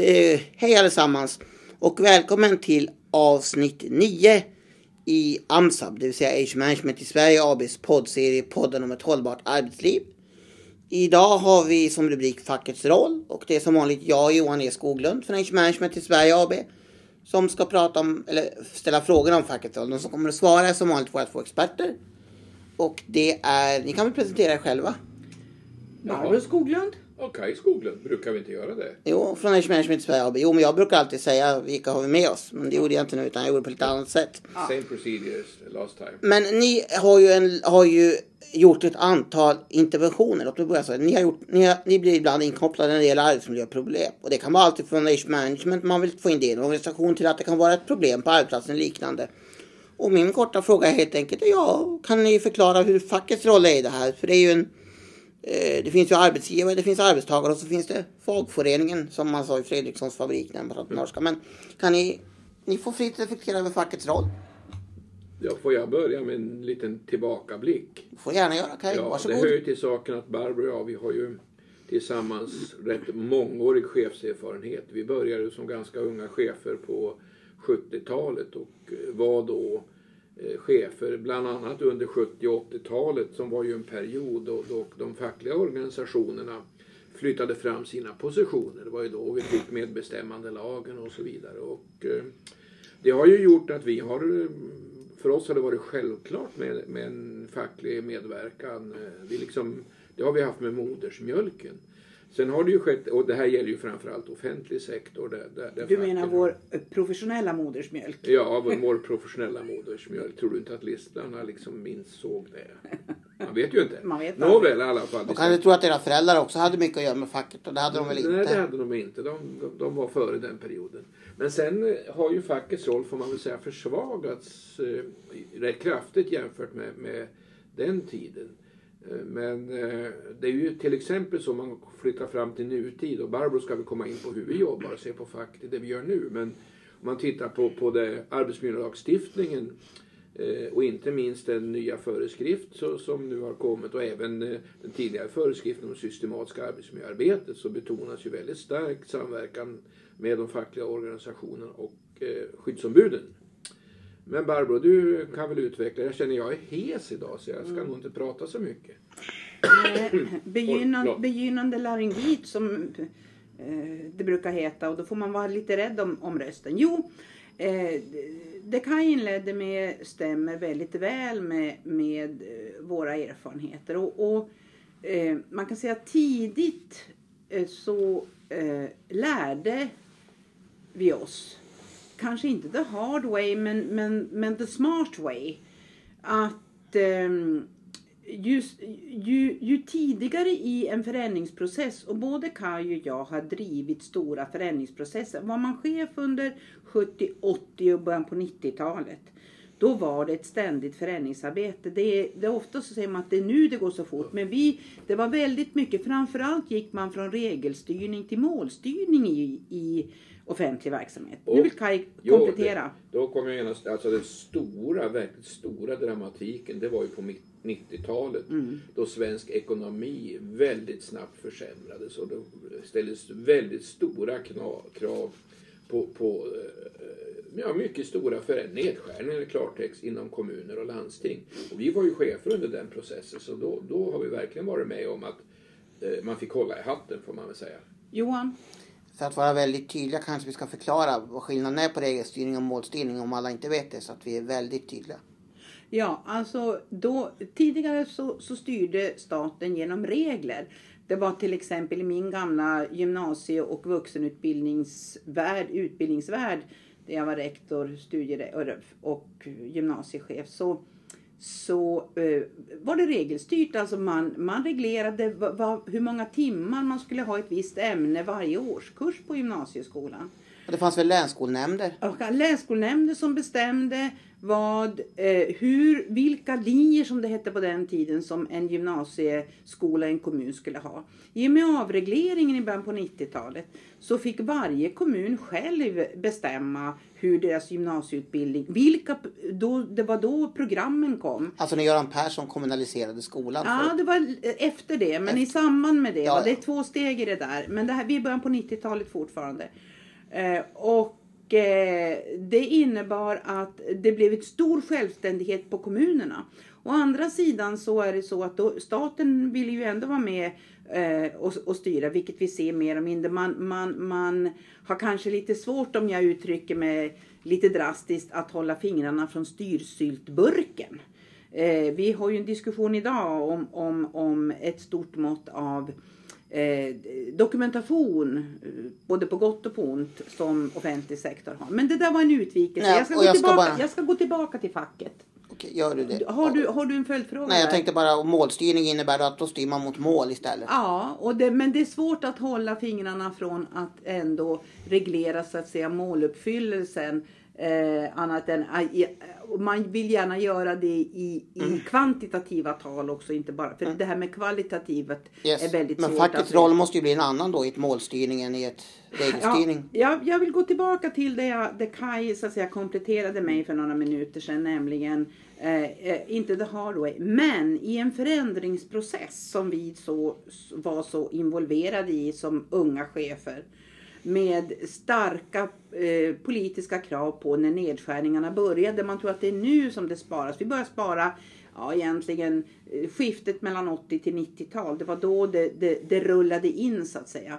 Eh, hej allesammans och välkommen till avsnitt 9 i AMSAB, det vill säga Age Management i Sverige ABs poddserie podden om ett hållbart arbetsliv. Idag har vi som rubrik fackets roll och det är som vanligt jag Johan E Skoglund från Age Management i Sverige AB som ska prata om, eller ställa frågor om fackets roll. De som kommer att svara är som vanligt våra två experter. Och det är, ni kan väl presentera er själva? Barbro Skoglund. Okej, Skoglund. Brukar vi inte göra det? Jo, från Age Management Sverige. Jo, men jag brukar alltid säga vilka har vi med oss. Men det gjorde jag inte nu, utan jag gjorde det på lite annat sätt. Same procedures last time. Men ni har ju, en, har ju gjort ett antal interventioner. Låt mig börja så. Ni, har gjort, ni, har, ni blir ibland inkopplade när det gäller arbetsmiljöproblem. Och det kan vara alltid från Age Management man vill få in det i en organisation till att det kan vara ett problem på arbetsplatsen liknande. Och min korta fråga är helt enkelt, ja, kan ni förklara hur fackets roll är i det här? För det är ju en det finns ju arbetsgivare, det finns arbetstagare och så finns det fagföreningen som man sa i Fredrikssons fabrik när man pratade norska. Men kan ni, ni får fritt reflektera över fackets roll. Ja, får jag börja med en liten tillbakablick? Får gärna göra, Kaj. Ja, Varsågod. det hör ju till saken att Barbro och jag, vi har ju tillsammans rätt mångårig chefserfarenhet. Vi började som ganska unga chefer på 70-talet och eh, var då eh, Eh, chefer bland annat under 70 och 80-talet som var ju en period då, då de fackliga organisationerna flyttade fram sina positioner. Det var ju då vi fick medbestämmandelagen och så vidare. Och, eh, det har ju gjort att vi har, eh, för oss har det varit självklart med, med en facklig medverkan. Eh, vi liksom, det har vi haft med modersmjölken. Sen har det ju skett, och det här gäller ju framförallt offentlig sektor. Där, där, där Du menar har- vår eh, professionella modersmjölk? Ja, vår professionella modersmjölk. Tror du inte att lyssnarna liksom insåg det? Man vet ju inte. Man vet Nåväl i alla fall. Och kan du tro att era föräldrar också hade mycket att göra med facket? Och det hade de väl inte? Nej, det hade de inte. De, de, de var före den perioden. Men sen eh, har ju fackets roll, får man väl säga, försvagats eh, rätt kraftigt jämfört med, med den tiden. Eh, men eh, det är ju till exempel så man flyttar fram till nutid och Barbro ska vi komma in på hur vi jobbar och se på facket, det vi gör nu. Men om man tittar på, på det, arbetsmiljölagstiftningen eh, och inte minst den nya föreskrift så, som nu har kommit och även den tidigare föreskriften om systematiska arbetsmiljöarbetet så betonas ju väldigt starkt samverkan med de fackliga organisationerna och skyddsombuden. Men Barbro, du kan väl utveckla. Jag känner jag är hes idag så jag ska nog inte prata så mycket. Eh, Begynnan, begynnande laryngit som eh, det brukar heta och då får man vara lite rädd om, om rösten. Jo, eh, det Kaj inledde med stämmer väldigt väl med, med våra erfarenheter. Och, och eh, man kan säga att tidigt eh, så lärde vi oss, kanske inte the hard way men, men, men the smart way, att ehm, ju, ju, ju tidigare i en förändringsprocess, och både Kaj och jag har drivit stora förändringsprocesser. Var man chef under 70, 80 och början på 90-talet, då var det ett ständigt förändringsarbete. Det är, det är ofta så säger man att det är nu det går så fort, men vi, det var väldigt mycket, framförallt gick man från regelstyrning till målstyrning i, i offentlig verksamhet. nu Och- vill Kaj Jo, komplettera. det- Då kommer jag genast, alltså den stora, verkligt stora dramatiken, det var ju på mitt- 90-talet då svensk ekonomi väldigt snabbt försämrades och det ställdes väldigt stora krav på, på eh, ja, mycket stora nedskärningar i klartext inom kommuner och landsting. Och vi var ju chefer under den processen så då, då har vi verkligen varit med om att eh, man fick hålla i hatten får man väl säga. Johan? För att vara väldigt tydliga kanske vi ska förklara vad skillnaden är på regelstyrning och målstyrning om alla inte vet det. Så att vi är väldigt tydliga. Ja, alltså då, tidigare så, så styrde staten genom regler. Det var till exempel i min gamla gymnasie och vuxenutbildningsvärld, utbildningsvärld, där jag var rektor, studie och gymnasiechef, så, så eh, var det regelstyrt. Alltså man, man reglerade va, va, hur många timmar man skulle ha ett visst ämne varje årskurs på gymnasieskolan. Och det fanns väl länsskolnämnder? Och länsskolnämnder som bestämde vad, eh, hur, vilka linjer som det hette på den tiden som en gymnasieskola i en kommun skulle ha. I och med avregleringen i början på 90-talet så fick varje kommun själv bestämma hur deras gymnasieutbildning, vilka, då, det var då programmen kom. Alltså när Göran Persson kommunaliserade skolan? Ja, det var efter det, men efter. i samband med det. Ja, ja. Det är två steg i det där. Men det här, vi är i början på 90-talet fortfarande. Eh, och eh, det innebar att det blev ett stor självständighet på kommunerna. Å andra sidan så är det så att då, staten vill ju ändå vara med eh, och, och, styra, vilket vi ser mer och mindre. Man, man, man har kanske lite svårt, om jag uttrycker mig lite drastiskt, att hålla fingrarna från styrsyltburken. Eh, vi har ju en diskussion idag om, om, om ett stort mått av eh, dokumentation, både på gott och på ont, som offentlig sektor har. Men det där var en utvikelse. Jag, ska och gå jag ska tillbaka, bara- jag ska gå tillbaka till facket. Okej, gör du det? Har du, har du en följdfråga? Nej, jag tänkte bara om målstyrning innebär att då styr man mot mål istället. Ja, och det, men det är svårt att hålla fingrarna från att ändå reglera så att säga måluppfyllelsen. Eh, annat än, och man vill gärna göra det i, i Mm. kvantitativa tal också, inte bara. För det här med kvalitativt Yes. är väldigt Men svårt fackets att roll måste ju bli en annan då i ett målstyrning än i ett regelstyrning. Ja, jag, jag vill gå tillbaka till det, jag, det Kai så att säga, kompletterade mig för några minuter sedan, nämligen eh, eh, inte the hard way, men i en förändringsprocess som vi så, var så involverade i som unga chefer med starka eh, politiska krav på när nedskärningarna började. Man tror att det är nu som det sparas. Vi börjar spara ja, egentligen eh, skiftet mellan 80 till 90-tal. Det var då det, det, det rullade in så att säga.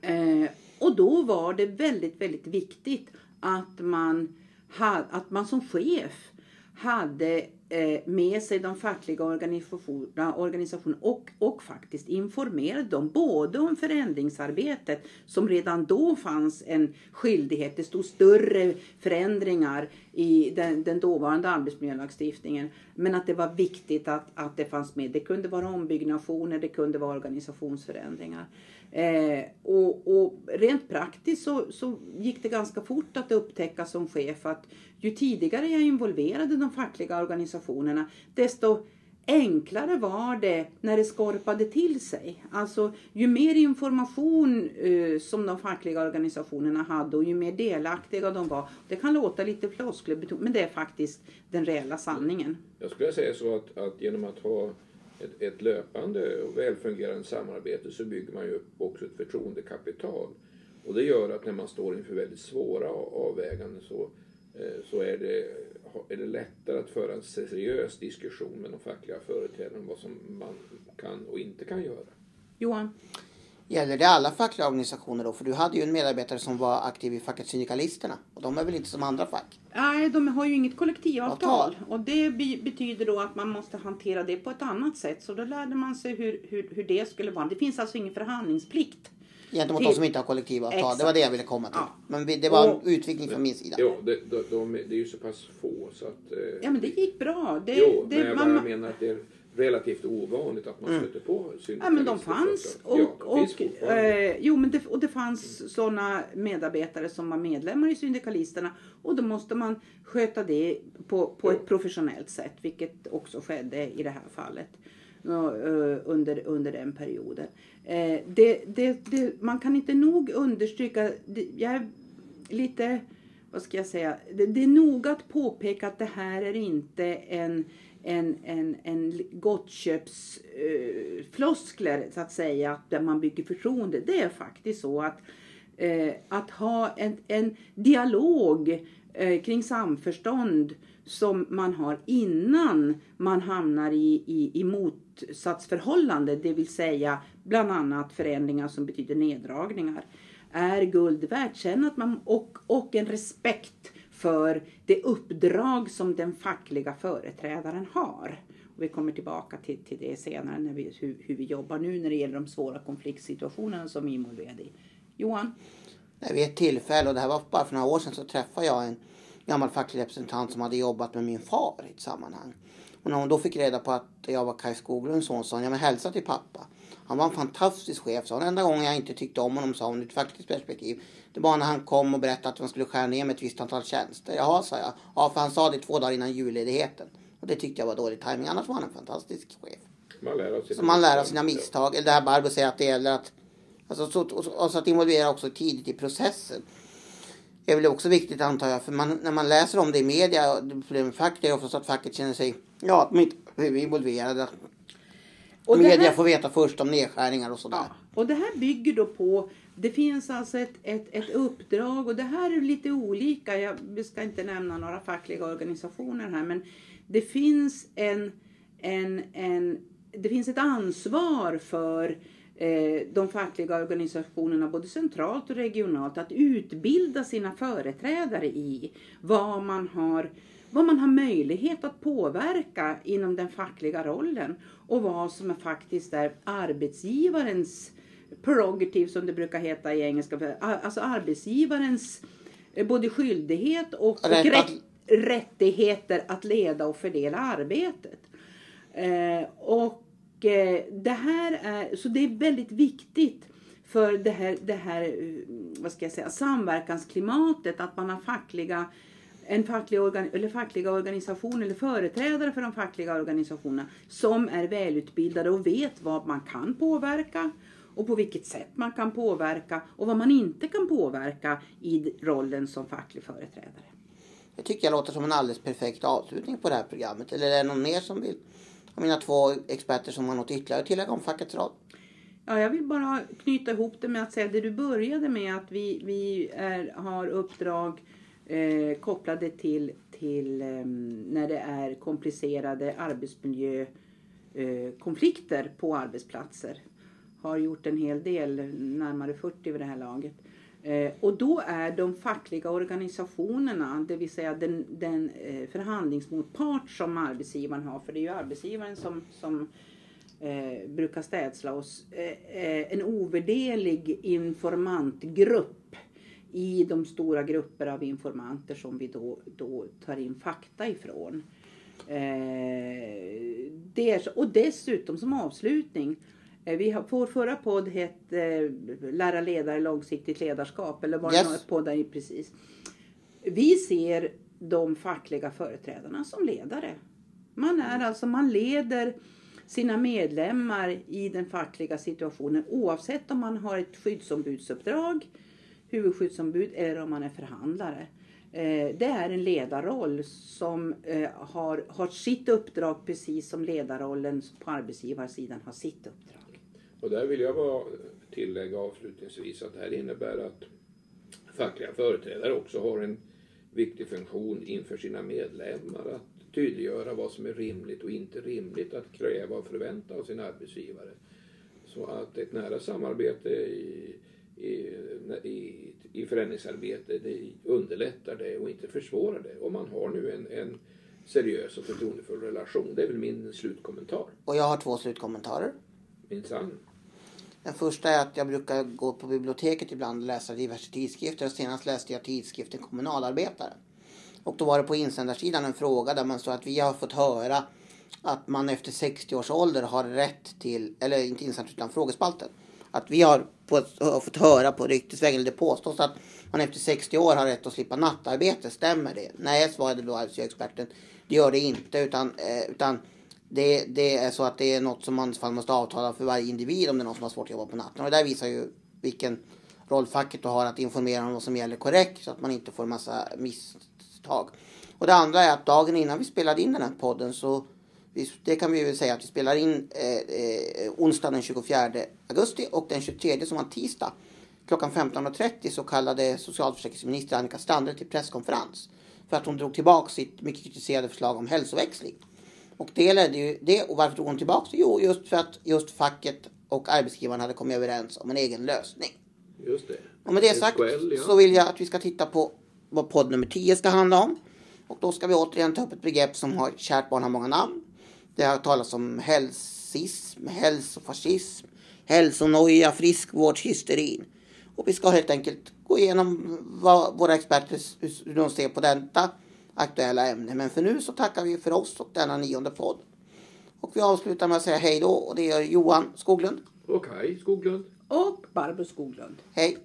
Eh, och då var det väldigt, väldigt viktigt att man, ha, att man som chef hade Eh, med sig de fackliga organisationerna, organisation och, och faktiskt informerade dem både om förändringsarbetet som redan då fanns en skyldighet. Det stod större förändringar i den, den dåvarande arbetsmiljölagstiftningen. Men att det var viktigt att, att det fanns med. Det kunde vara ombyggnationer, det kunde vara organisationsförändringar. Eh, och, och rent praktiskt så, så gick det ganska fort att upptäcka som chef att ju tidigare jag involverade de fackliga organisationerna desto enklare var det när det skorpade till sig. Alltså ju mer information eh, som de fackliga organisationerna hade och ju mer delaktiga de var. Det kan låta lite floskler men det är faktiskt den reella sanningen. Jag skulle säga så att, att genom att ha ett, ett löpande och välfungerande samarbete så bygger man ju upp också ett förtroendekapital. Och det gör att när man står inför väldigt svåra avväganden så, eh, så är, det, är det lättare att föra en seriös diskussion med de fackliga företrädarna om vad som man kan och inte kan göra. Johan? Gäller det alla fackliga organisationer då? För du hade ju en medarbetare som var aktiv i facket Syndikalisterna. Och de är väl inte som andra fack? Nej, de har ju inget kollektivavtal. Avtal. Och det be- betyder då att man måste hantera det på ett annat sätt. Så då lärde man sig hur, hur, hur det skulle vara. Det finns alltså ingen förhandlingsplikt. Gentemot Till- de som inte har kollektivavtal. Det var Exakt. det jag ville komma till. Ja. Men det var en Och- utvikning från min sida. Ja, det, de, de, det är ju så pass få så att... eh, Ja, men det gick bra. Det, Jo, det, men jag man- bara menar att det är relativt ovanligt att man stöter på Ja men de syndikalister, fanns. Och, ja, de och, eh, jo, men det, och det fanns sådana medarbetare som var medlemmar i Syndikalisterna. Och då måste man sköta det på, på Ja. ett professionellt sätt. Vilket också skedde i det här fallet. Eh, under, under den perioden. Eh, det, det, man kan inte nog understryka. Jag är lite vad ska jag säga, det, det är noga att påpeka att det här är inte en, en, en, en gottköpsfloskler eh, så att säga, där man bygger förtroende. Det är faktiskt så att, eh, att ha en, en dialog eh, kring samförstånd som man har innan man hamnar i, i, i motsatsförhållande, det vill säga bland annat förändringar som betyder neddragningar är guld värt. Sen att man, och, och en respekt för det uppdrag som den fackliga företrädaren har. Och vi kommer tillbaka till, till det senare när vi, hur, hur vi jobbar nu när det gäller de svåra konfliktsituationerna som vi är involverade i. Johan? Nej, Vid ett tillfälle, och det här var bara för några år sedan, så träffade jag en gammal facklig representant som hade jobbat med min far i ett sammanhang. Och när hon då fick reda på att jag var Kaj Skoglunds son sa hon, ja men hälsa till pappa. Han var en fantastisk chef, sa hon. enda gången jag inte tyckte om honom, sa hon, ur ett faktiskt perspektiv. Det var när han kom och berättade att man skulle skära ner med ett visst antal tjänster. Jaha, sa jag. Ja, för han sa det två dagar innan julledigheten. Och det tyckte jag var dålig timing. Annars var han en fantastisk chef. Man lär av sina Så man lär av sina misstag. Eller det här Barbro säger att det gäller att... Alltså, så, och, och så att involvera också tidigt i processen. Det är väl också viktigt antar jag. För man, när man läser om det i media, det med facket, är det ofta så att facket känner sig, ja, de inte är involverade. Och media här- får veta först om nedskärningar och sådär. Ja, och det här bygger då på, det finns alltså ett, ett, ett uppdrag och det här är lite olika. Jag ska inte nämna några fackliga organisationer här men det finns en, en, en det finns ett ansvar för eh, de fackliga organisationerna både centralt och regionalt att utbilda sina företrädare i vad man har vad man har möjlighet att påverka inom den fackliga rollen och vad som är faktiskt är arbetsgivarens prerogative som det brukar heta i engelska. Alltså arbetsgivarens eh, både skyldighet och, och Rätt rätt, rättigheter att leda och fördela arbetet. Eh, och eh, det här är, så det är väldigt viktigt för det här, det här eh, vad ska jag säga, samverkansklimatet att man har fackliga en facklig, organ, eller fackliga organisation eller företrädare för de fackliga organisationerna som är välutbildade och vet vad man kan påverka och på vilket sätt man kan påverka och vad man inte kan påverka i rollen som facklig företrädare. Det tycker jag låter som en alldeles perfekt avslutning på det här programmet. Eller är det någon mer som vill? Av mina två experter som har något ytterligare att tillägga om fackets roll? Ja, jag vill bara knyta ihop det med att säga det du började med att vi, vi är, har uppdrag eh, kopplade till, till eh, när det är komplicerade arbetsmiljökonflikter eh, på arbetsplatser. Har gjort en hel del, närmare 40 vid det här laget. Eh, och då är de fackliga organisationerna, det vill säga den, den eh, förhandlingsmotpart som arbetsgivaren har, för det är ju arbetsgivaren som, som eh, brukar städsla oss, eh, eh, en ovärderlig informantgrupp i de stora grupper av informanter som vi då, då tar in fakta ifrån. Eh, det och dessutom som avslutning, eh, vi har, vår förra podd hette eh, Lära ledare långsiktigt ledarskap, eller var det Yes. något poddar i precis. Vi ser de fackliga företrädarna som ledare. Man är alltså, man leder sina medlemmar i den fackliga situationen oavsett om man har ett skyddsombudsuppdrag, huvudskyddsombud eller om man är förhandlare. Eh, det är en ledarroll som eh, har, har sitt uppdrag precis som ledarrollen på arbetsgivarsidan har sitt uppdrag. Och där vill jag bara tillägga avslutningsvis att det här innebär att fackliga företrädare också har en viktig funktion inför sina medlemmar att tydliggöra vad som är rimligt och inte rimligt att kräva och förvänta av sin arbetsgivare. Så att ett nära samarbete i, i, i, förändringsarbete det underlättar det och inte försvårar det. Om man har nu en, en seriös och förtroendefull relation. Det är väl min slutkommentar. Och jag har två slutkommentarer. Minsann. Den första är att jag brukar gå på biblioteket ibland och läsa diverse tidskrifter. Och senast läste jag tidskriften Kommunalarbetare. Och då var det på insändarsidan en fråga där man sa att vi har fått höra att man efter 60 års ålder har rätt till, eller inte insändare utan frågespalten. Att vi har, på, har fått höra på ryktesvägen, eller det påstås att man efter 60 år har rätt att slippa nattarbete. Stämmer det? Nej, svarade då arbetsgivarexperten. Det gör det inte utan, eh, utan det, det är så att det är något som man i så fall måste avtala för varje individ om det är någon som har svårt att jobba på natten. Och det där visar ju vilken roll facket har att informera om vad som gäller korrekt så att man inte får en massa misstag. Och det andra är att dagen innan vi spelade in den här podden så det kan vi väl säga att vi spelar in eh, eh, onsdagen den 24 augusti och den 23 som var tisdag klockan 15.30 så kallade socialförsäkringsminister Annika Strandhäll till presskonferens för att hon drog tillbaka sitt mycket kritiserade förslag om hälsoväxling. Och det ledde ju det. Och varför drog hon tillbaka det? Jo, just för att just facket och arbetsgivaren hade kommit överens om en egen lösning. Just det. Och med det sagt ja. så vill jag att vi ska titta på vad podd nummer 10 ska handla om. Och då ska vi återigen ta upp ett begrepp som har, kärt barn har många namn. Det har talats om hälsism, hälsofascism, hälsonoja, friskvårdshysterin. Och vi ska helt enkelt gå igenom vad våra experter hur de ser på detta aktuella ämnen. Men för nu så tackar vi för oss och denna nionde podd. Och vi avslutar med att säga hej då och det gör Johan Skoglund. Och Kaj Skoglund. Och Barbro Skoglund. Hej!